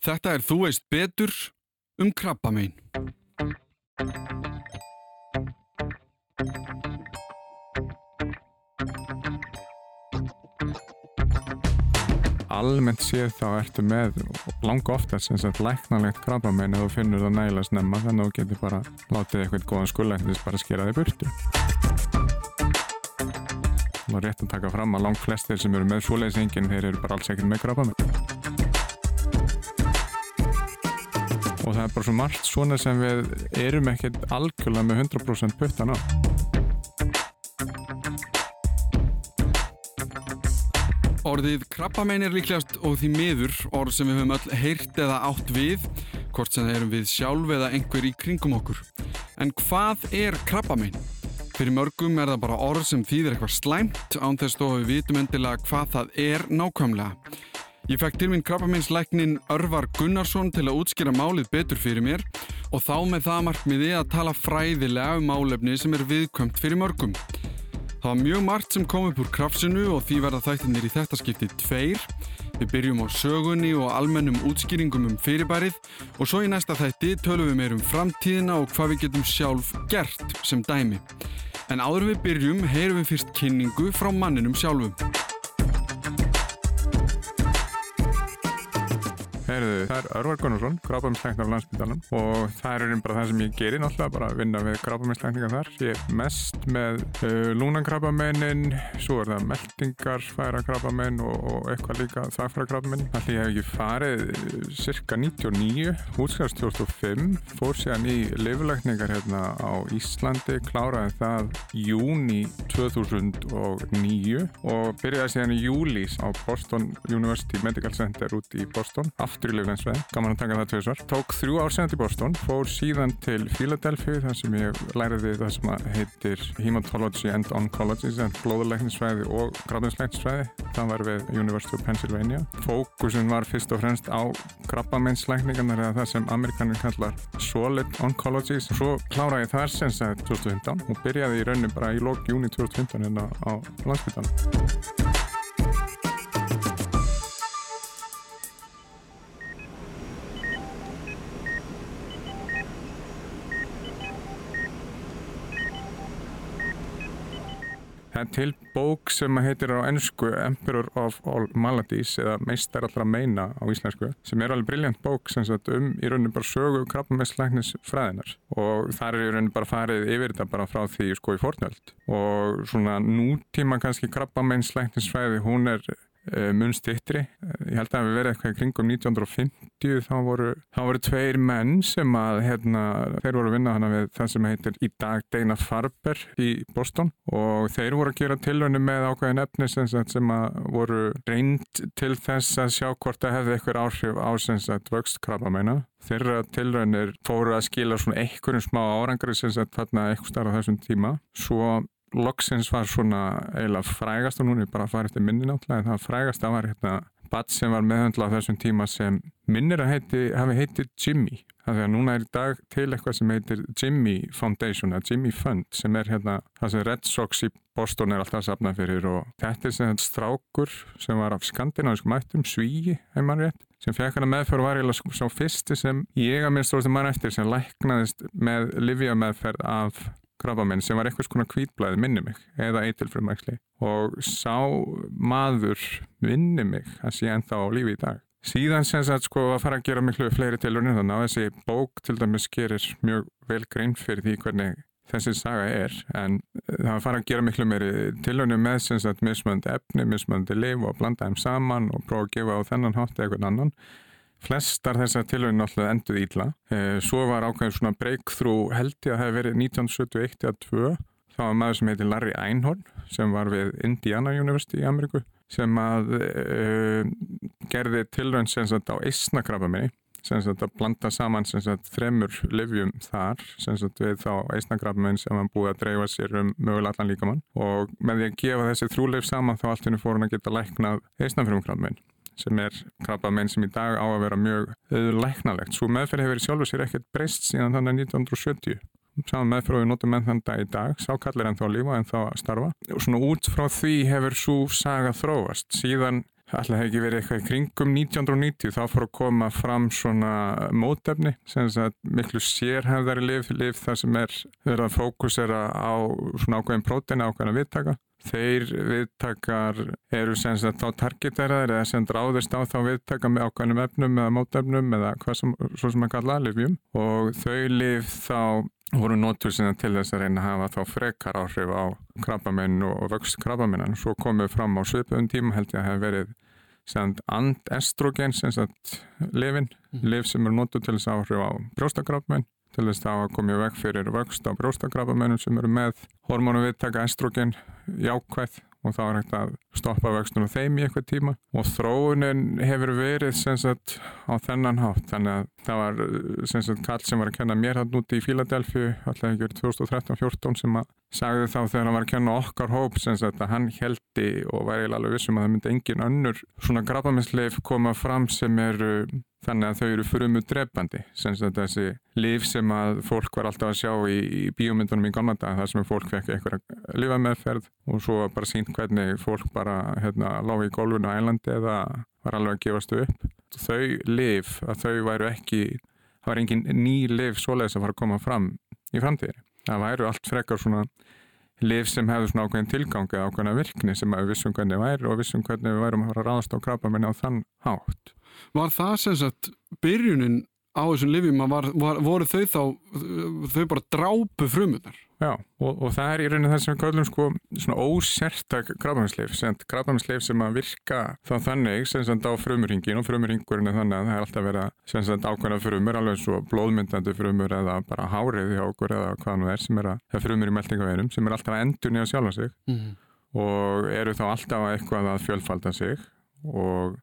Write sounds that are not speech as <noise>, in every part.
Þetta er Þú veist betur um krabbamein. Almennt séð þá ertu með langa oftast sem sagt læknalegt krabbamein ef þú finnur það nægilega snemma þannig að þú getur bara látið eitthvað góðan skullæknis bara skera þig burtu. Það er rétt að taka fram að langt flestir sem eru með svoleiðsengin þeir eru bara alls ekkert með krabbamein. Og það er bara svo margt svona sem við erum ekkert algjörlega með 100% puttan á. Orðið krabbamein er líklegast og því miður orð sem við höfum öll heyrt eða átt við, hvort sem það erum við sjálf eða einhver í kringum okkur. En hvað er krabbamein? Fyrir mörgum er það bara orð sem þýðir eitthvað slæmt án þess að við vitum endilega hvað það er nákvæmlega. Ég fekk til minn krabbameinslæknin Örvar Gunnarsson til að útskýra málið betur fyrir mér og þá með það markmiði að tala fræðilega um málefni sem er viðkömt fyrir mörgum. Það var mjög margt sem kom upp úr krafsinu og því verða þættinir í þetta skipti tveir. Við byrjum á sögunni og almennum útskýringum um fyrirbærið og svo í næsta þætti tölum við meir um framtíðina og hvað við getum sjálf gert sem dæmi. En áður við byrjum heyrum við fyrst kynningu frá manninum sjálfum. Heyrðu, það er Örvar Gunnarsson, grábæmisleiknar á landsbytalanum og það er einnig bara það sem ég gerir náttúrulega, bara að vinna við grábæmisleikningar þar. Ég er mest með uh, lúnankrabamennin, svo er það meldingar, færa krabamenn og, og eitthvað líka þagfæra krabamenn. Þannig ég hef ekki farið uh, cirka 99, útskjáðast 2005, fór síðan í lifuleikningar hérna á Íslandi, kláraði það júni 2009 og byrjaði síðan í júlís á Boston University Medical Center út í Boston, aftur í liflænsveið, gaman að taka það tveisvar. Tók þrjú ár síðan til Boston, fór síðan til Philadelphia þar sem ég læriði það sem heitir Hematology and Oncology, sem blóðuleiknisfræði og gráðinsleiknisfræði. Það var við University of Pennsylvania. Fókusin var fyrst og fremst á krabbameinsleikningarnar eða það sem amerikanir kallar Solid Oncology. Svo kláraði ég þar sem sagði 2015 og byrjaði í raunin bara í lók júni 2015 hérna á landsbyttanum. Það er til bók sem heitir á ennsku Emperor of All Maladies eða Meistar allra meina á íslensku sem er alveg brilljant bók sem sagt um í rauninu bara sögu krabbameinslæknis fræðinar og þar er í rauninu bara farið yfir þetta bara frá því sko í fornöld. Og svona nútíma kannski krabbameinslæknis fræði hún er mun stittri. Ég held að það hefur verið eitthvað kringum 1950 þá voru, þá voru tveir menn sem að hérna, þeir voru að vinna hana við það sem heitir í dag Dana Farber í Boston og þeir voru að gera tilvönu með ákveðin efni sem, að voru reynd til þess að sjá hvort það hefði eitthvað áhrif á vöxtkrabba meina. Þeirra tilvönir fóru að skila svona einhverjum smá árangri sem sagt þarna eitthvað starf á þessum tíma. Svo loksins var svona eiginlega frægast og núna er bara að fara eftir minni náttúrulega en það frægast að var hérna badd sem var meðhandlað á þessum tíma sem minnir að heiti, hafi heitið Jimmy þannig að núna er í dag til eitthvað sem heitir Jimmy Foundation eða Jimmy Fund sem er hérna það sem Red Sox í Boston er alltaf safnað fyrir og þetta er sem strákur sem var af skandinavískum ættum, Svíi, heimar rétt sem fekk hana meðferð var eiginlega svo fyrsti sem ég að minnst stóðast mann eftir sem læknaðist með livjameðferð af krabbamenn sem var eitthvað svona kvítblæði minni mig eða eitilfrumæksli og sá maður minni mig að sé ennþá á lífi í dag. Síðan sem sagt sko að fara að gera miklu fleiri tilurinn þannig að þessi bók til dæmis gerir mjög vel grein fyrir því hvernig þessi saga er. En það var að fara að gera miklu meiri tilurinn með sem sagt mismöndi efni, mismöndi liv og blanda þeim saman og prófa að gefa á þennan hátt eitthvað annan Flestar þessar tilhörinu náttúrulega enduð íla. Svo var ákveðin svona breakthrough held ég að það hef verið 1971 eða 2. Það var maður sem heitir Larry Einhorn sem var við Indiana University í Ameríku sem að uh, gerði tilhörn sem sagt á eisnakrabaminni sem sagt að blanda saman sem sagt þremur livjum þar sem sagt við þá eisnakrabaminn sem hann búið að dreifa sér um mögulega allan líkamann og með því að gefa þessi þrjúleif saman þá allt henni fór hann að geta læknað eisnafrumkrabaminn sem er krabbamein sem í dag á að vera mjög læknalegt. Svo meðferð hefur sjálfur sér ekkert breyst síðan þannig 1970. Saman meðferð við notum með þann dag í dag, sákallir en þá að lífa en þá að starfa. Og svona út frá því hefur svo saga þróast. Síðan alltaf hefði ekki verið eitthvað í kringum 1990 þá fór að koma fram svona mótefni sem að miklu sérhæfðari lif, lif þar sem er verið að fókusera á svona ákveðin prótein ákveðin að viðtaka Þeir viðtakar eru sem sagt á targeteraðir eða sem dráðist á þá viðtaka með ákveðnum efnum eða mótefnum eða hvað sem, svo sem að kalla livjum og þau liv þá voru nótur sinna til þess að reyna að hafa þá frekar áhrif á krabbamenn og vöxt krabbamennan. Svo komum við fram á svipun tíma held ég að hef verið andestrogen sem sagt livin, mm. liv sem eru nótur til þess að áhrif á brjóstakrabbamenn til þess að koma í veg fyrir vöxt á brjóstakrabamennum sem eru með hormónu viðtaka estrogen jákvæð og þá er hægt að stoppa vöxtunum þeim í eitthvað tíma. Og þróunin hefur verið sagt, á þennan hátt. Þannig að það var sagt, kall sem var að kenna mér hann úti í Fíladelfi alltaf ekki verið 2013-14 sem að sagði þá þegar hann var að kenna okkar hóp sagt, að hann heldi og væri alveg vissum að það myndi engin önnur svona grafaminsleif koma fram sem eru þannig að þau eru frumu drefandi þessi líf sem að fólk var alltaf að sjá í, í bíómyndunum í gamla þar sem fólk fekk eitthvað lifameðferð og svo bara sínt hvernig fólk bara hérna, lág í gólfinu á ælandi eða var alveg að gefast upp. Þau liv að þau væru ekki það var engin ný liv svoleiðis að fara að koma fram í framtíðir það væru allt frekar svona liv sem hefur svona ákveðin tilgang eða ákveðina virkni sem við vissum hvernig væri og vissum hvernig við værum að fara að ráðast á krabba minna á þann hátt Var það sem sagt byrjunin á þessum livjum að voru þau þá, þau bara drápu frumunar? Já, og, og það er í rauninu það sem við kallum sko svona ósertak krabaminsleif, krabaminsleif sem að virka þá þannig sem sagt á frumurringin og frumurringurinn er þannig að það er alltaf verið að sem sagt ákvæmna frumur, alveg svo blóðmyndandi frumur eða bara hárið hjá okkur eða hvað nú er sem er að frumur í meldingaverum sem er alltaf að endur nýja sjálfa sig mm -hmm. og eru þá alltaf að eitthvað að fjölfalda sig og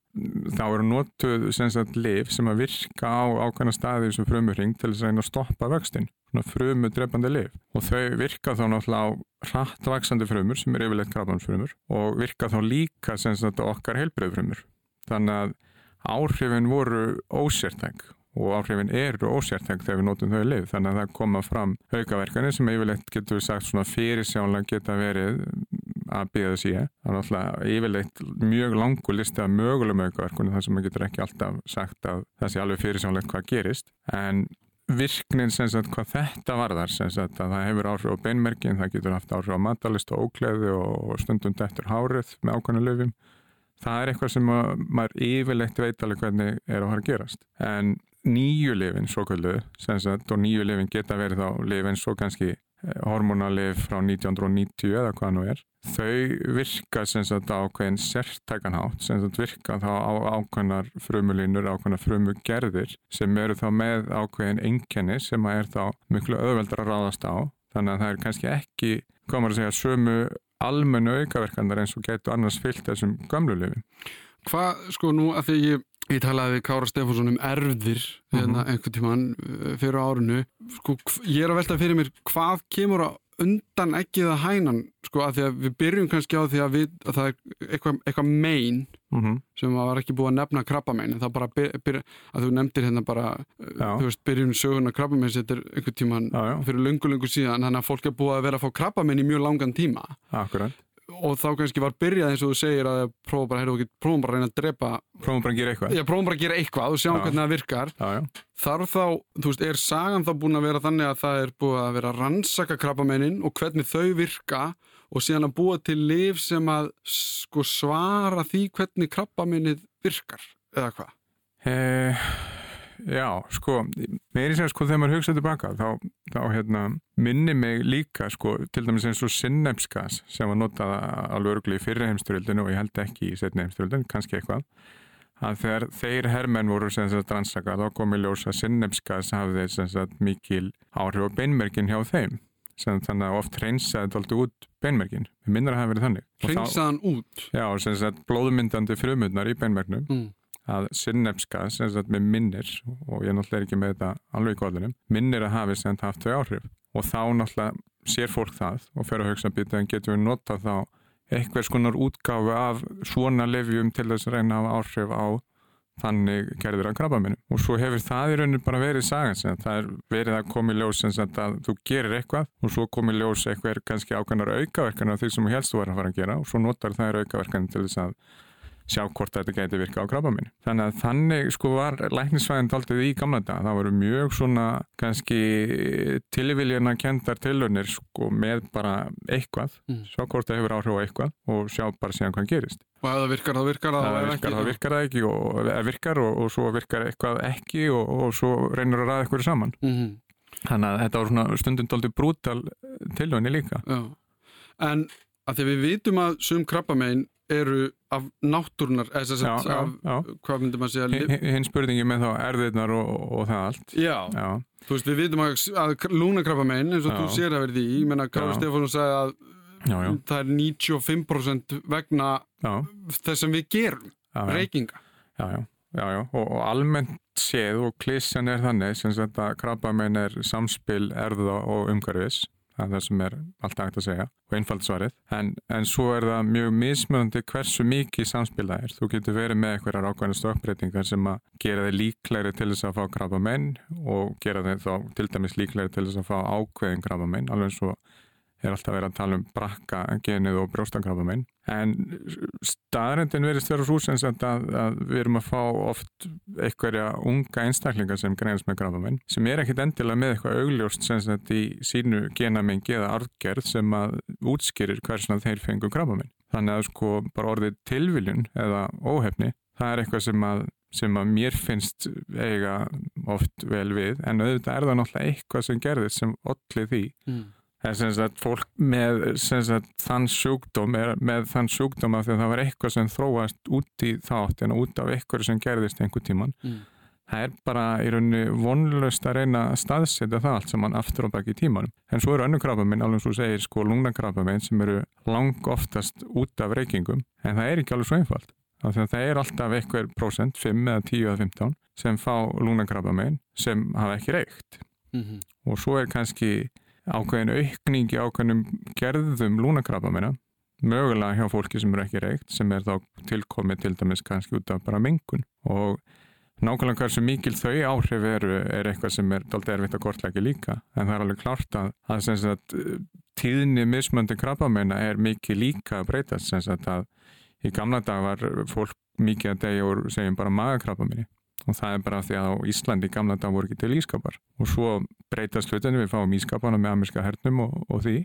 þá eru notuð sagt, liv sem að virka á ákveðna staði sem frumurring til þess að að stoppa vöxtin, frumu drefandi liv og þau virka þá náttúrulega á hrattvaksandi frumur sem er yfirleitt krabbansfrumur og virka þá líka sagt, okkar heilbreyðfrumur þannig að áhrifin voru ósértæk og áhrifin eru ósértæk þegar við notum þau liv þannig að það koma fram aukaverkanir sem yfirleitt getur við sagt svona fyrirsjánlega geta verið að byggja þess í það er alltaf yfirleitt mjög langu listi af mögulegum aukaverkunum þar sem maður getur ekki alltaf sagt að það sé alveg fyrirsjánlegt hvað gerist. En virknin sem sagt hvað þetta varðar sem sagt að það hefur áhrif á beinmerkin það getur haft áhrif á matalist og ókleði og stundum dettur hárið með ákvæmlega löfum það er eitthvað sem maður yfirleitt veit alveg hvernig er að fara að gerast. En nýju lifin svo kvöldu og nýju lifin geta verið þá lifin svo kannski eh, hormonalif frá 1990 eða hvað nú er. Þau virka sagt, á ákveðin sértækanhátt sem virka þá á ákveðnar frumulínur, ákveðnar frumugerðir sem eru þá með ákveðin enkenni sem er þá miklu öðveldar að ráðast á. Þannig að það er kannski ekki, komur að segja, sömu almennu aukaverkandar eins og getur annars fyllt þessum gamlu lifin Hvað, sko, nú að því ég Ég talaði við Kára Stefánsson um erfðir mm -hmm. einhvern tíman eh, fyrir árinu sko, ég er að velta fyrir mér hvað kemur að undan ekkið að hænan sko að því að við byrjum kannski á því að, við, að það er eitthvað, eitthvað mein mm -hmm. sem var ekki búið að nefna krabbamein en það bara byrja, að þú nefndir hérna bara eh, já. þú veist byrjum söguna krabbamein er einhvern tíman já, já. fyrir lungu lungu síðan þannig að fólk er búið að vera að fá krabbamein í mjög langan tíma Akkurat og þá kannski var byrjað eins og þú segir að prófum bara, heyrðu, prófum bara að reyna að drepa prófum bara að gera eitthvað já, prófum bara að gera eitthvað og sjá já. hvernig það virkar já, já. þarf þá, þú veist, er sagan þá búin að vera þannig að það er búið að vera að rannsaka krabbamennin og hvernig þau virka og síðan að búa til liv sem að sko svara því hvernig krabbaminnið virkar, eða hvað? Eh Já, sko, mér er sem sko þegar maður hugsaði tilbaka þá, þá hérna, minni mig líka sko til dæmis eins og sinnefsgas sem var notað alveg öruglega í fyrri heimsturöldinu og ég held ekki í setni heimsturöldinu, kannski eitthvað að þegar þeir herrmenn voru sem sagt rannsakað þá kom í ljós að sinnefsgas hafði sem sagt mikil áhrif á beinmerkin hjá þeim. Sem þannig að oft reynsaði þetta alltaf út beinmerkin, við minnum að það hefði verið þannig. Reynsaðan út? Já, sem sagt blóðmyndandi frumundnar í beinmerknum mm að sinnefska sem sagt með minnir og ég náttúrulega er ekki með þetta alveg í góðunum minnir að hafi sem haft þau áhrif. Og þá náttúrulega sér fólk það og fer að hugsa býta en getur við nota þá eitthvað skonar útgáfi af svona lefjum til þess að reyna að áhrif á þannig gerður að krabba minnum og svo hefur það í rauninu bara verið sagan sem það er verið að koma í ljós að þú gerir eitthvað og svo komi í ljós eitthvað er kannski ákvæmnar aukaverkan af því sem helst þú er að fara að gera og svo notar það er aukaverkan til þess að sjá hvort þetta geti virka á krabba minni. Þannig að þannig sko var læknisvæðin taldið í gamla dag. Það voru mjög svona kannski tilviljana kendar tilunir sko með bara eitthvað, Mm. sjá hvort það hefur áhrif á eitthvað og sjá bara síðan hvað gerist. Og ef það virkar, þá virkar það. Það virkar, ekki, það virkar það ekki og eða virkar og, og svo virkar eitthvað ekki og, og svo reynur að ræða eitthvað saman. Mhm, Þannig að þetta var svona stundum daldið brútal tilunni líka. já. En að því við vitum að sum krabbamein eru af náttúrunar, eða þess að, já, af, já. hvað myndum að segja, Hin- lif- hin- Hinn spurningi með þá erðirnar og, og það allt. já, Já, þú veist, við vitum að, að lúnakrabbamein, eins og þú sér að verði í, ég menna, Kári Já. Stefánsson sagði að það er 95% vegna þess sem við gerum, reykinga. Og, og almennt séð og klísjan er þannig sem sagt að krabbamein er samspil erða og umhverfis er það sem er alltaf hægt að segja og einfald svarið, en, en svo er það mjög mismöðandi hversu mikið samspil það er. Þú getur verið með einhverjar ákvæmlega stökkbreytingar sem að gera þig líklegri til þess að fá krabbamein og gera þig þá til dæmis líklegri til þess að fá ákveðin krabbamein, alveg eins og er alltaf verið að tala um brakka genið og brjóstakrabbamein. En staðrendin verist vera svo sem að, að við erum að fá oft einhverja unga einstaklingar sem greinast með krabbamein sem er ekkit endilega með eitthvað augljóst sem sagt í sínu genamengi eða arfgerð sem að útskýrir hversna þeir fengu krabbamein. Þannig að sko bara orðið tilviljun eða óhefni það er eitthvað sem að sem að mér finnst eiga oft vel við. En auðvitað er það náttúrulega eitthvað sem gerðist sem allir því. Mm. Sagt fólk með sem sagt, þann sjúkdóm er með þann sjúkdóm af því að það var eitthvað sem þróast út í þátt en út af eitthvað sem gerðist einhver tíman. Mm. Það er bara í rauninni vonlust að reyna að staðsetja það allt sem hann aftur og baki í tímanum. En svo eru önnu krabbaminn, alveg svo segir sko lungnakrabbaminn sem eru lang oftast út af reykingum en það er ekki alveg svo einfalt. Af því að það er alltaf eitthvað prósent, 5 eða 10 eða 15 sem fá lungnakrabbaminn sem hafa ekki reykt Mm og svo er kannski ákveðin aukning í ákveðinum gerðum lúnakrabbamina mögulega hjá fólki sem eru ekki reykt sem er þá tilkomið til dæmis kannski út af bara mengun. Og nákvæmlega hversu mikil þau áhrif eru er eitthvað sem er doldið erfitt að kortlækja líka. En það er alveg klart að, að sagt, tíðni mismöndi krabbamina er mikið líka að breytast. Sem að í gamla dag var fólk mikið að degja úr segjum bara magakrabbamini og það er bara því að á Íslandi gamla dag voru ekki til ískapar. Og svo breytast hlutinu við fáum ískapana með amerska hernum og, og því.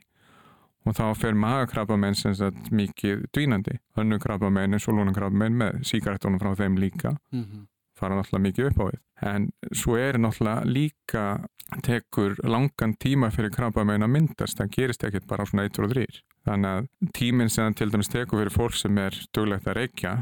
Og þá fer magakrabbamenn sem sagt mikið dvínandi. Önnu krabbamenn eins og lúnakrabbamenn með síkaretunum frá þeim líka -hmm. fara náttúrulega mikið upp á við. En svo er náttúrulega líka tekur langan tíma fyrir krabbamenn að myndast, það gerist ekkert bara á svona 1 og 3 þannig að tíminn sem það til dæmis tekur fyrir fólk sem er duglegt að reykja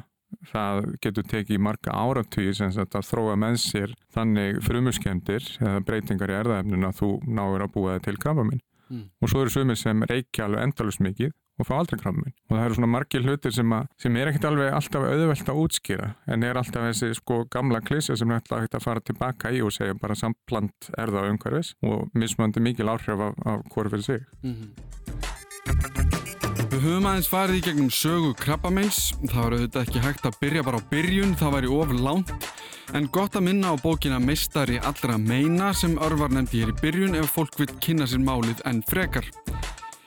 það getur tekið marga áratugir sem að þróa með sér þannig frumuskemdir eða breytingar í erðaefninu að þú náir að búa það til krabbaminn Mm. og svo eru sumir sem reykja alveg endalus mikið og fá aldrei krabbaminn og það eru svona margir hlutir sem, að, sem er ekkert alveg alltaf auðvelt að útskýra en er alltaf þessi sko gamla klísja sem er alltaf að fara tilbaka í og segja bara samplant erða á umhverfis og mismöndi mikil áhrif af, af hvori fyrir sig Mhm. Við höfum aðeins farið í gegnum sögu krabbameins. Það var auðvitað ekki hægt að byrja bara á byrjun, það væri of langt. En gott að minna á bókina Meistari allra meina sem örvar nefndi hér í byrjun ef fólk vil kynna sér málið en frekar.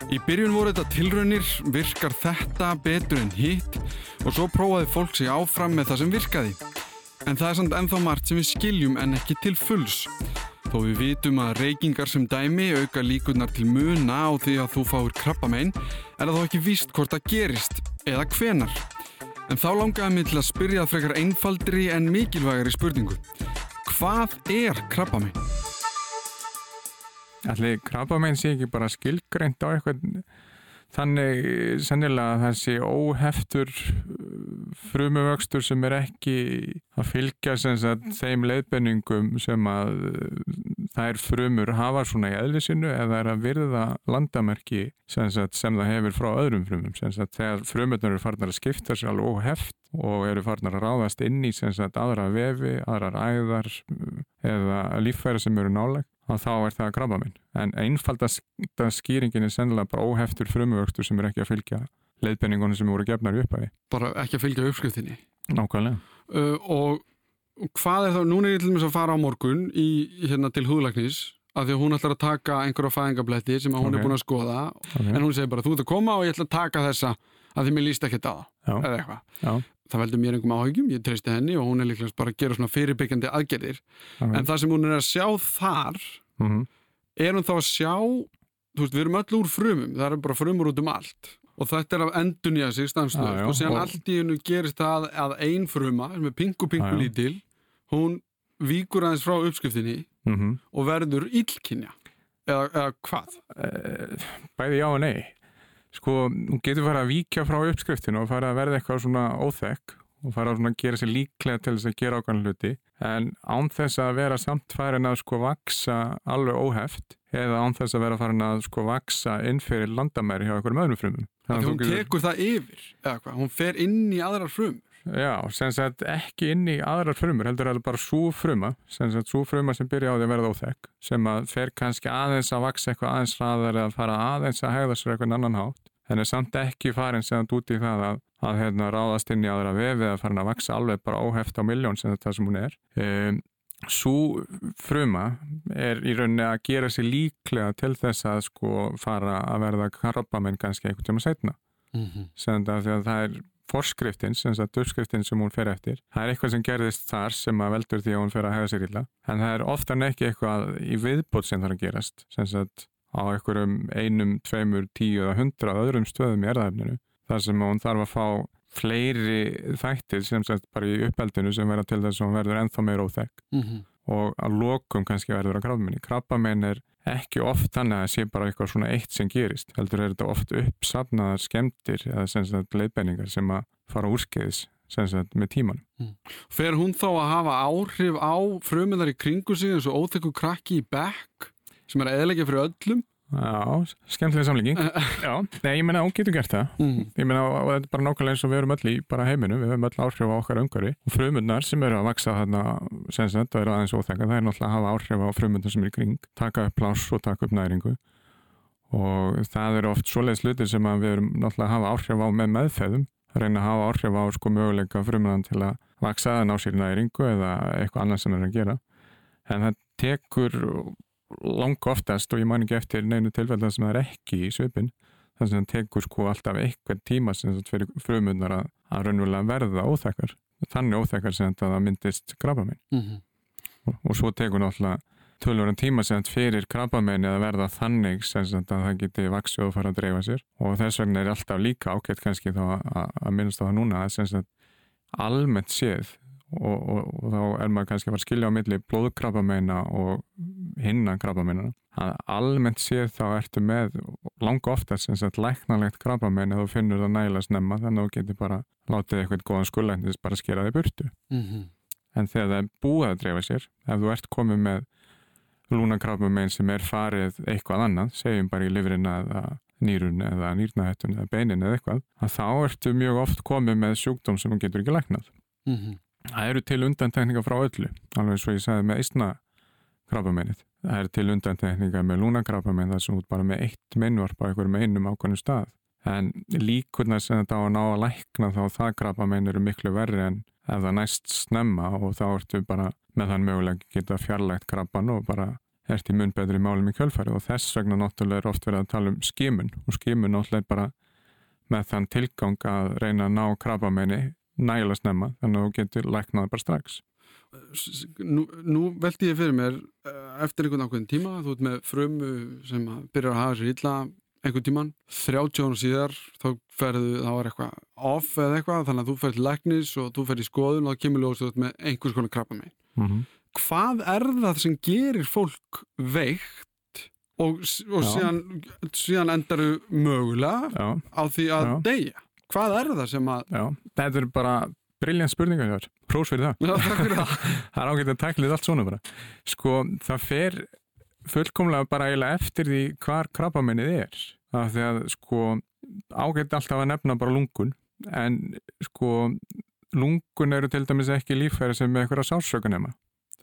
Í byrjun voru þetta tilraunir, virkar þetta betur en hitt og svo prófaði fólk sig áfram með það sem virkaði. En það er samt ennþá margt sem við skiljum en ekki til fulls. Þó við vitum að reykingar sem dæmi auka líkunar til muna á því að þú fáir krabbamein er það þó ekki víst hvort það gerist eða hvenar. En þá langaði mig til að spyrja frekar einfaldri en mikilvægari spurningu. Hvað er krabbamein? Allir krabbamein sé ekki bara skilgreint á eitthvað þannig sennilega að það sé óheftur frumuvöxtur sem er ekki að fylgja sagt, þeim leiðbenningum sem að þær frumur hafa svona í eðlisinu eða er að virða landamerki sem, sagt, sem það hefur frá öðrum frumum sagt, þegar frumurnar eru farnar að skipta sér alveg óheft og eru farnar að ráðast inn í aðra vefi, aðrar æðar eða líffæra sem eru náleg og þá er það krabba minn. En einfaldast skýringin er sennilega bara óheftur frumuvöxtur sem er ekki að fylgja leiðbenningunum sem voru gefnar upp af því. Bara ekki að fylgja uppskriftinni. Nákvæmlega. Uh, og hvað er þá, núna er ég til dæmis að fara á morgun í, hérna til húðlagnis af því að hún ætlar að taka einhverja fæðingabletti sem hún Ok. er búin að skoða Okay. en hún segir bara þú ert að koma og ég ætla að taka þessa að því mér líst ekki það eða eitthvað. Það veldur mér einhverjum áhugjum, ég treysti henni og hún er líklega bara að gera svona fyrirbyggjandi aðgerðir Mhm. en það sem hún er að sjá þar Mhm. er hún þá að sjá þú veist, við erum öll úr frumum, það eru bara frumur út um allt og þetta er af endunja sig stanslöf og síðan og- allt í hennu gerist það að ein fruma sem er pingu pingu lítil hún víkur aðeins frá uppskriftinni Mhm. og verður illkynja. Eða, eða hvað? Eh, bæði já og nei. Sko, hún getur fara að víkja frá uppskriftinu og fara að verða eitthvað svona óþekk og fara að gera sér líklega til þess að gera ákvæmlega hluti. En án þess að vera samt farin að sko vaksa alveg óheft eða án þess að vera farin að sko vaksa inn fyrir landamæri hjá einhverjum öðrum frumum. Þannig að hún getur- tekur það yfir eða hvað, hún fer inn í aðrar frumur. Já, sem sagt ekki inn í aðrar frumur, heldur að það er bara svo fruma, sem sagt svo fruma sem byrja á því að verða óþekk, sem að fer kannski aðeins að vaksa eitthvað aðeins hraðar eða fara aðeins að hegða sér eitthvað annan hátt, en er samt ekki farin sem þetta út í það að, að hérna, ráðast inn í aðra vefi eða farin að vaksa alveg bara óheft á miljón sem þetta sem hún er. Um, svo fruma er í rauninni að gera sér líklega til þess að sko fara að verða krabbamenn kannski einhvern tíma setna sem þetta því að það er forskriftin, sem sagt uppskriftin sem hún fer eftir. Það er eitthvað sem gerðist þar sem að veldur því að hún fer að hega sér illa. En það er oftar en ekki eitthvað í viðbót sem þarf að gerast, sem sagt á einhverjum einum, tveimur, tíu eða hundra öðrum stöðum í erðaefninu. Þar sem hún þarf að fá fleiri þættir sem sagt bara í uppeldinu sem verða til þess að hún verður ennþá meira óþekk og að lokum kannski verður að krabbameini. Krabbamein er ekki oft þannig að það sé bara eitthvað svona eitt sem gerist. Heldur er þetta oft uppsafnaðar skemmtir eða sem sagt leiðbenningar sem að fara úrskeiðis sem sagt með tímanum. Fer hún þá að hafa áhrif á frumunar í kringu sig eins og óþekku krakki í bekk sem er að eðleggja fyrir öllum Já, skemmtilega samlíking. <laughs> Já, nei, ég meina, hún getur gert það. mm. Ég meina, og þetta er bara nákvæmlega eins og við erum öll í bara heiminu, við höfum öll áhrif á okkar umhverfi og frumundar sem eru að vaksa þarna sem sagt, það eru aðeins óþekka, það er náttúrulega að hafa áhrif á frumundar sem eru kring, taka upp pláss og taka upp næringu og það eru oft svoleiðis hlutir sem við erum náttúrulega að hafa áhrif á með meðfæðum, að reyna að hafa áhrif á sko möguleika frumundan til að vaksa að ná sér næringu eða eitthvað annað sem það er að gera. En það tekur langa oftast og ég man ekki eftir neinu tilfellin sem það er ekki í svipin þannig að það tekur sko alltaf eitthvað tíma sem þetta fyrir frumundar að, að raunverulega verða óþekkar þannig óþekkar sem það myndist krabbamein. Mm og, og svo tekur náttúrulega tölvöran tíma sem þetta fyrir krabbamein að verða þannig sem það geti vaksið og fara að dreifa sér. Og þess vegna er alltaf líka ágætt kannski þá að, að minnast á það núna að sem almennt séð og, og, og þá er maður kannski að fara að skilja á milli blóðkrabbameina og hinna krabbameina að almennt séð þá ertu með langa ofta sem sagt læknalegt krabbamein eða þú finnur það nægilega snemma þannig að þú getur bara látið eitthvað góðan skullæknis bara skera þig burtu. -hmm. en þegar það er búið að dreifa sér ef þú ert komið með lúnakrabbamein sem er farið eitthvað annað segjum bara í livrina eða nýrun eða nýrnahættun eða beinin eða eitthvað að þá ertu mjög oft komið með sjúkdóm sem þú getur ekki læknað. Mm Það eru til undantekningar frá öllu, alveg svo ég sagði með eistna krabbameinið. Það eru til undantekningar með lúnakrabbamein þar sem út bara með eitt minnvarp á einhverjum einum ákvæmum stað. En líkurnar sem þetta á að ná að lækna þá það krabbamein eru miklu verri en ef það næst snemma og þá ertu bara með þann mögulega geta fjarlægt krabban og bara ert í mun betri málum í kjölfæri og þess vegna náttúrulega er oft verið að tala um skimun og skimun náttúrulega er bara með þann tilgang að reyna að ná krabbameini nægilega snemma þannig að þú getur læknað bara strax nú, nú veldi ég fyrir mér eh, eftir einhvern ákveðin tíma þú ert með frumu sem að byrjar að hafa sér illa einhvern tíman 30 ára síðar þá ferðu, þá er eitthvað off eða eitthvað, þannig að þú fer til læknis og þú fer í skoðun og þá kemur ljós með einhvers konar krabba megin. mm -hmm. Hvað er það sem gerir fólk veikt og, og síðan, síðan endaru mögulega Já, á því að Já. deyja? Hvað er það sem að já, þetta er bara briljant spurningar hér, prós fyrir það. Já, takk fyrir það. <laughs> það er ágætt að tæklið allt svona bara. Sko, það fer fullkomlega bara eiginlega eftir því hvar krabbaminnið er. Af því að sko ágætt alltaf að nefna bara lungun en sko lungun eru til dæmis ekki líffæri sem með eitthvað sásökunema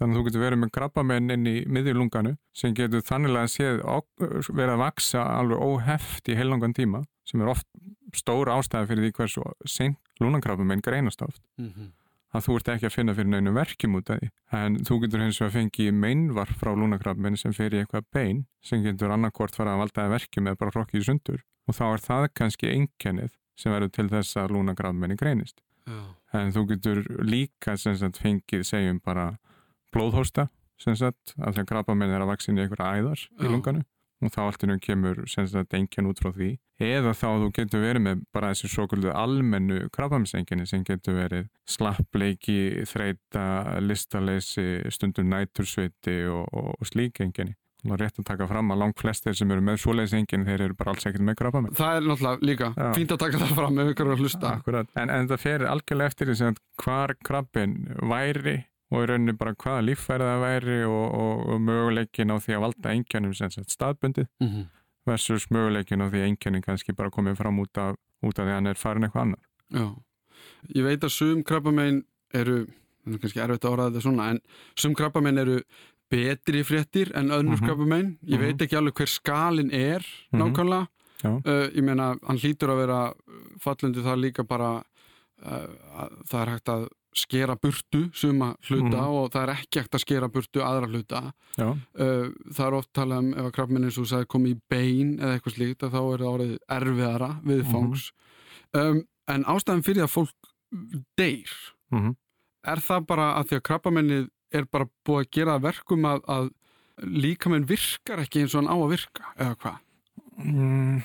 þannig að þú getur verið með krabbaminn inn í miðjulunganu sem getur þannilega séð ok- verið að vaksa alveg óheft í heilangan tíma sem er oft stór ástæði fyrir því hversu seint lúnakrabbaminn greinast oft Mhm. að þú ert ekki að finna fyrir neinu verkjum út af því. En þú getur hins vegar fengið meinvarp frá lúnakrabbin sem í eitthvað bein sem getur annarkvort fara að valda þér verkjum eða bara hrokkið í sundur. Og þá er það kannski einkennið sem verður til þess að lúnakrabbinni greinist. Já. en þú getur líka sem sagt fengið segjum bara blóðhósta sem sagt að krabba minn er að vaksa inn í einhverja æðar í Já. lunganu og þá allt innum kemur sem sagt engjan út frá því eða þá þú getur verið með bara þessi svo kvöldu almennu krabbamisenginni sem getur verið slappleiki, þreita, listaleysi, stundum nætursveiti og, og, og slík enginni. Og rétt að taka fram að langt flestir sem eru með svoleiðis enginn, þeir eru bara alls ekkert með krabbaminn. Það er náttúrulega líka Já. fínt að taka það fram ef ykkur er að hlusta. Akkurat, en, en það fer algjörlega eftir því sem að hvar krabbin væri og í rauninni bara hvaða líffæri það væri og, og, og möguleikin á því að valda engjanum sem sagt staðbundið Mm versus möguleikin á því að engjanin kannski bara komið fram út af, út af því að hann er farin eitthvað annað. Já. Ég veit að sum krabbamein eru, er kannski erfitt að orða þetta svona, en sum krabbamein eru betri fréttir en önnur Mhm. krabbamein. Ég Mhm. veit ekki alveg hver skalin er Mhm. nákvæmlega. Uh, ég meina, hann hlýtur að vera fallundi það líka bara uh, að það er hægt að skera burtu suma hluta Mhm. og það er ekki hægt að skera burtu aðra hluta. Uh, það er oft talað um ef að krabbminn eins og þú sagði komið í bein eða eitthvað slíkt að þá er það orðið erfiðara viðfangs um, en ástæðan fyrir að fólk deyr mhm. er það bara að því að krabbamennið er bara búið að gera verkum að, að líkamenn virkar ekki eins og hann á að virka eða hvað Mm,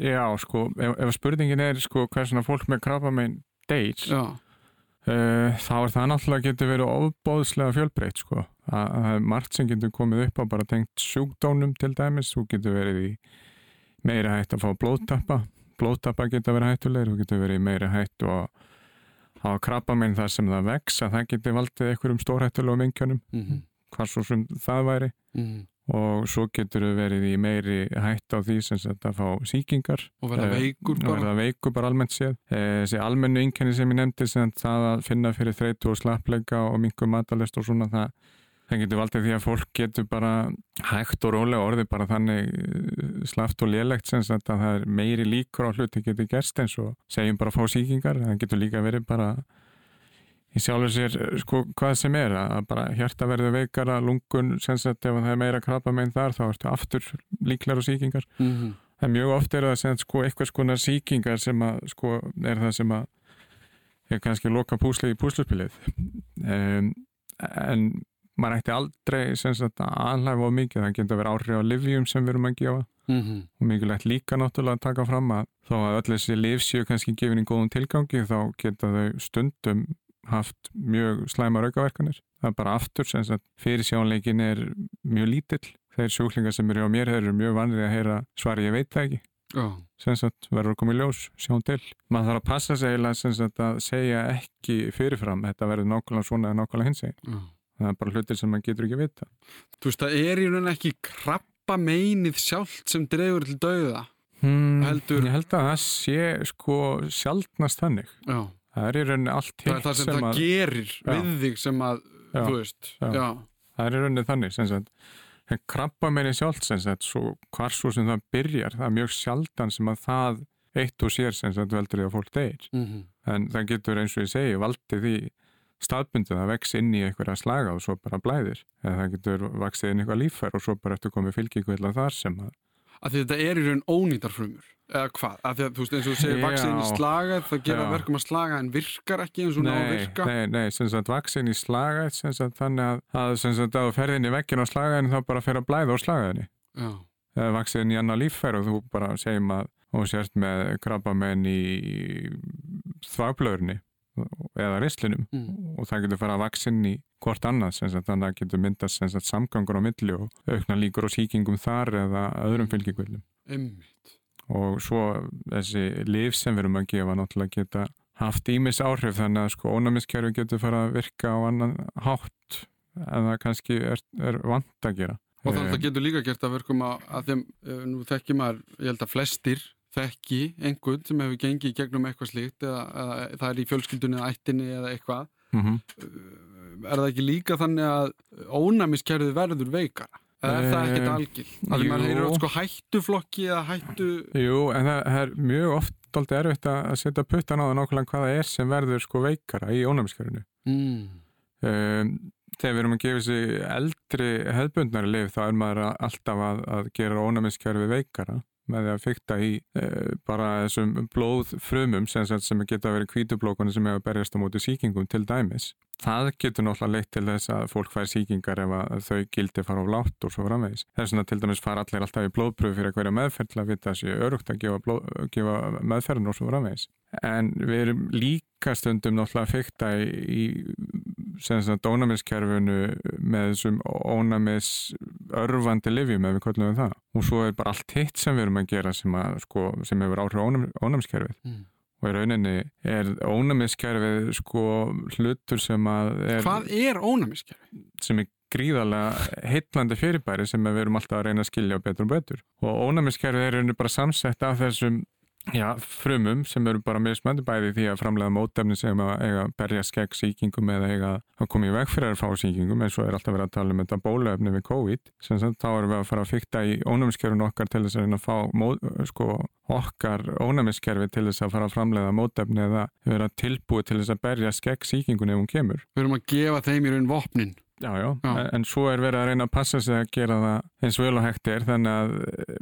já, sko, ef, ef spurningin er sko hvað svona fólk með krabbamein deyr, Já, þá er það náttúrulega getur verið ofbóðslega fjölbreytt sko. að margt sem getur komið upp á bara tengt sjúkdónum til dæmis. Þú getur verið í meira hætt að fá blóðtappa. Blóðtappa getur verið hættulegir þú getur verið í meira hætt og hafa krabba minn þar sem það vex að það getur valdið einhverjum stórhættulegum engjönum mm hvað svo sem það væri. -hmm. Og svo getur þau verið í meiri hætt á því sem að fá sýkingar. Og verða Eh, veikur bara. verða veikur bara almennt séð. Eh, þessi almennu einkenni sem ég nefndi sem það að finna fyrir þreytu og slappleika og mingu matalist og svona það, það getur valdið því að fólk getur bara hægt og rólega orðið bara þannig eh, slappt og lélegt sem að það er meiri líkur á hluti getur gerst eins og segjum bara að fá sýkingar. Það getur líka verið bara í sjálfur sér sko hvað sem er að bara hjarta verður veikara lungun sem sagt ef það er meira krabba meginn þar þá ertu aftur líklar og sýkingar. Mm Það er mjög oft er það sem sko eitthvað skonar sýkingar sem að sko er það sem að er kannski loka púsli í púsluspilið. Um, en maður ætti aldrei sem sagt að aðlæfa á mikið, það getur að vera áhrif á livjum sem við erum að gefa. -hmm. og mikilvægt líka náttúrulega að taka fram að þó að öll þessi liv séu kannski gefin í góðum tilgangi þá geta þau stundum haft mjög slæmar aukaverkanir. Það er bara aftur sem sagt fyrirsjónleikin er mjög lítill. Þeir sjúklingar sem eru á mér, eru mjög vanrið að heyra svari ég veit það ekki. Já, sem sagt verður að koma í ljós, sjáum til. Maður þarf að passa sig eiginlega sem sagt að segja ekki fyrirfram, þetta verður nákvæmlega svona eða nákvæmlega hins eginn, já. Það er bara hlutir sem maður getur ekki vita Þú veist, það er í raun ekki krabba meinið sjálft sem dregur til dauða? Hmm, Heldur- ég held að það sé sko sjaldnast þannig. Já, það er í rauninni allt það er hitt það sem, sem það að gerir Já. við þig sem að, Já. þú veist Já. Já, það er í rauninni þannig sem sagt krabba meini sjálft sem sagt svo hvar svo sem það byrjar, það er mjög sjaldan sem að það eitt og sér sem sagt veldur því að fólk deyr mm en það getur eins og ég segi valdið því staðbundið að vex inn í einhverja slaga og svo bara blæðir eða það getur vaksið inn í eitthvað líffær og svo bara eftir komið fylgikvilla þar sem að að þetta er í raun ónýtar frumur eða hvað, að því að þú veist eins og þú segir Já. vaksiðin í slaga, það gera verkum að slaga en virkar ekki eins og ná að virka? nei, nei, sem sagt vaksið í slaga sem sagt þannig að, að sem sagt að þú ferð inn í veggin á slagaðinu þá bara fer að blæða á slagaðinu Já, eða vaksið inn í annað líffær og þú bara segjum að þú sért með krabbamenn í þvagblöðurni eða rislinum mm. og það getur fara að vaksin í hvort annað þannig að það getur myndast sagt, samgangur á milli og aukna líkur og sýkingum þar eða öðrum fylgikvöldum einmitt og svo þessi lif sem við erum að gefa náttúrulega geta haft ímis áhrif þannig að sko ónæmiskerfi getur fara að virka á annan hátt en það kannski er, er vant að gera Og þannig Eh, að það getur líka gert að verkum að, að þeim, eh, nú þekki maður, ég held að flestir þekki einhvern sem hefur gengið gegnum eitthvað slíkt eða, eða það er í fjölskyldunni eða ættinni eða eitthvað. mhm. Er það ekki líka þannig að ónæmiskerfið verður veikara? Eða er það ekkert Eh, algilt? Að maður heyrir oft sko hættuflokki eða hættu... Jú, en það, það er mjög oft aldrei erfitt að setja puttan á það nákvæmlega hvað það er sem verður sko veikara í ónæmiskerfinu Mm. um, þegar við erum að gefa þessi eldri hefðbundnari lif þá er maður að- alltaf að, að gera ónæmiskerfi veikara með því að fykta í e, bara þessum blóðfrumum sem, sem geta verið kvítublókunni sem hefur berjast á móti síkingum til dæmis. Það getur náttúrulega leitt til þess að fólk fær síkingar ef þau gildi fara á látt og svo framvegis. Þess vegna til dæmis fara allir alltaf í blóðpröfu fyrir að hverja meðferð til að vita að sé örugt að gefa, blóð, gefa meðferðin og svo framvegis. En við erum líka stundum náttúrulega að fykta í, í dónamiskerfinu með þessum ónamis örfandi livjum ef við kollum við það. Og svo er bara allt hitt sem við erum að gera sem, að, sko, sem hefur áhrif á ónamiskerfið. Mm og í rauninni er ónæmiskerfið sko hlutur sem að er, Hvað er ónæmiskerfið? Sem er gríðarlega heitlandi fyrirbæri sem við erum alltaf að reyna að skilja betur og betur og ónæmiskerfið er bara samsett af þessum Já, frumum sem eru bara mismöndi bæði því að framlega mótefni sem að eiga berja skegg síkingum eða eiga að koma í veg fyrir að fá síkingum eins og er alltaf verið að tala um þetta bólöfni við COVID sem sagt þá erum við að fara að fykta í ónæmiskerfin okkar til þess að reyna að fá mót, sko, okkar ónæmiskerfi til þess að fara að framlega mótefni eða vera tilbúið til þess að berja skegg síkingun ef hún kemur. Við erum að gefa þeim í raun vopnin. Já, já, já, en svo er verið að reyna að passa sig að gera það eins vel og hægt er þannig að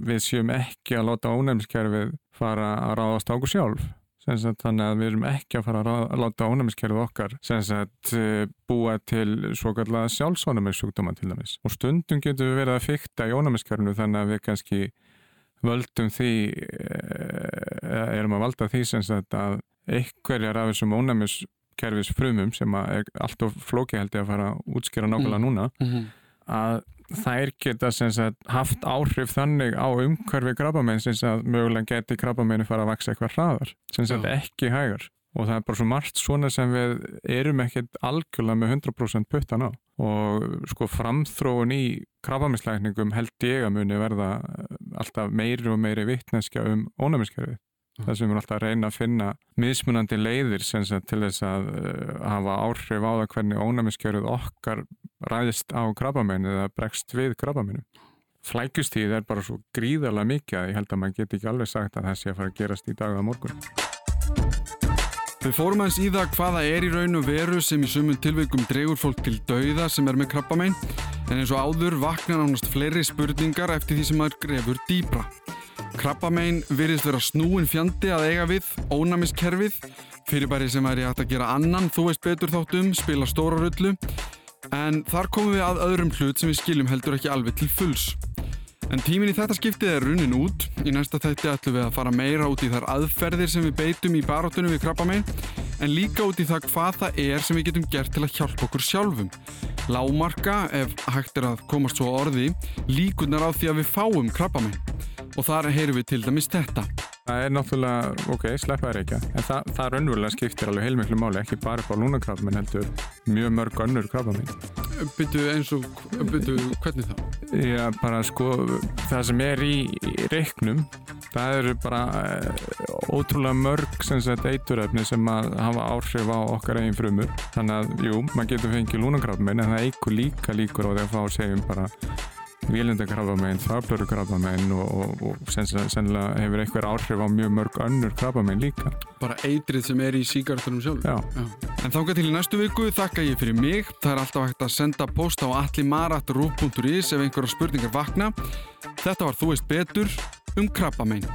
við séum ekki að láta ónæmiskerfið fara að ráðast á okkur sjálf. Sagt, þannig að við erum ekki að fara að, að láta ónæmiskerfið okkar sagt, eh, búa til svo kallega sjálfsvonumissjúkdóma til dæmis. Og stundum getum við verið að fykta í ónæmiskerfinu þannig að við kannski völdum því, eh, erum að valda því að einhverjar af þessum ónæmis kerfis frumum sem er allt of flóki held ég að fara að útskjara nákvæmlega mm. núna mm -hmm. að þær geta sagt, haft áhrif þannig á umhverfi krabbamenn sem mögulega geti krabbamenni fara að vaksa eitthvað hraðar sem sagt, ekki hægar og það er bara svo margt svona sem við erum ekkert algjörlega með 100% puttan á og sko framþróun í krabbamennslækningum held ég að muni verða alltaf meiri og meiri vittneskja um ónæmiskerfið þar sem við erum alltaf að reyna að finna mismunandi leiðir sagt, til þess að uh, hafa áhrif á það hvernig ónæmiskjöruð okkar ræðist á krabbamennu eða bregst við krabbamennu. Flækustíð er bara svo gríðarlega mikið að ég held að maður geti ekki alveg sagt að það sé að fara að gerast í dag að morgun. Við fórum aðeins í það hvaða er í raun og veru sem í sumun tilveikum dregur fólk til dauða sem er með krabbamenn en eins og áður vakna nánast fleiri spurningar eftir því sem maður grefur dýbra. Krabbamein virðist vera snúin fjandi að eiga við, ónæmiskerfið, fyrirbæri sem væri hægt að gera annan, þú veist betur þáttum, spila stóra rullu, en þar komum við að öðrum hlut sem við skiljum heldur ekki alveg til fulls. En tímin í þetta skiptið er runnin út, í næsta þætti ætlum við að fara meira út í þar aðferðir sem við beitum í barátunum við krabbamein, en líka út í það hvað það er sem við getum gert til að hjálpa okkur sjálfum. Lámarka, ef hægt er að komast svo orði, líkunar á því að við fáum krabbamein og þar heyrum við til dæmis þetta. Það er náttúrulega, ok, sleppaður ekki, en það, það raunverulega skiptir alveg heilmiklu máli, ekki bara upp á lúnakrafum, en heldur mjög mörg önnur krafum. Byrju eins og, byrju, hvernig þá? Já, bara sko, það sem er í, í reiknum, það eru bara uh, ótrúlega mörg sem sagt eituröfni sem að hafa áhrif á okkar eigin frumur. Þannig að, jú, maður getur fengið lúnakrafum, en það eigur líka líkur á því að fá segjum bara vélindakrabbamein, þablörukrabbamein og, og, og sennilega hefur einhver áhrif á mjög mörg önnur krabbamein líka. Bara eitrið sem er í síkartunum sjálf. Já. Já. En þángar til í næstu viku þakka ég fyrir mig. Það er alltaf hægt að senda post á allimarat.ru.is ef einhverja spurningar vakna. Þetta var Þú veist betur um krabbamein.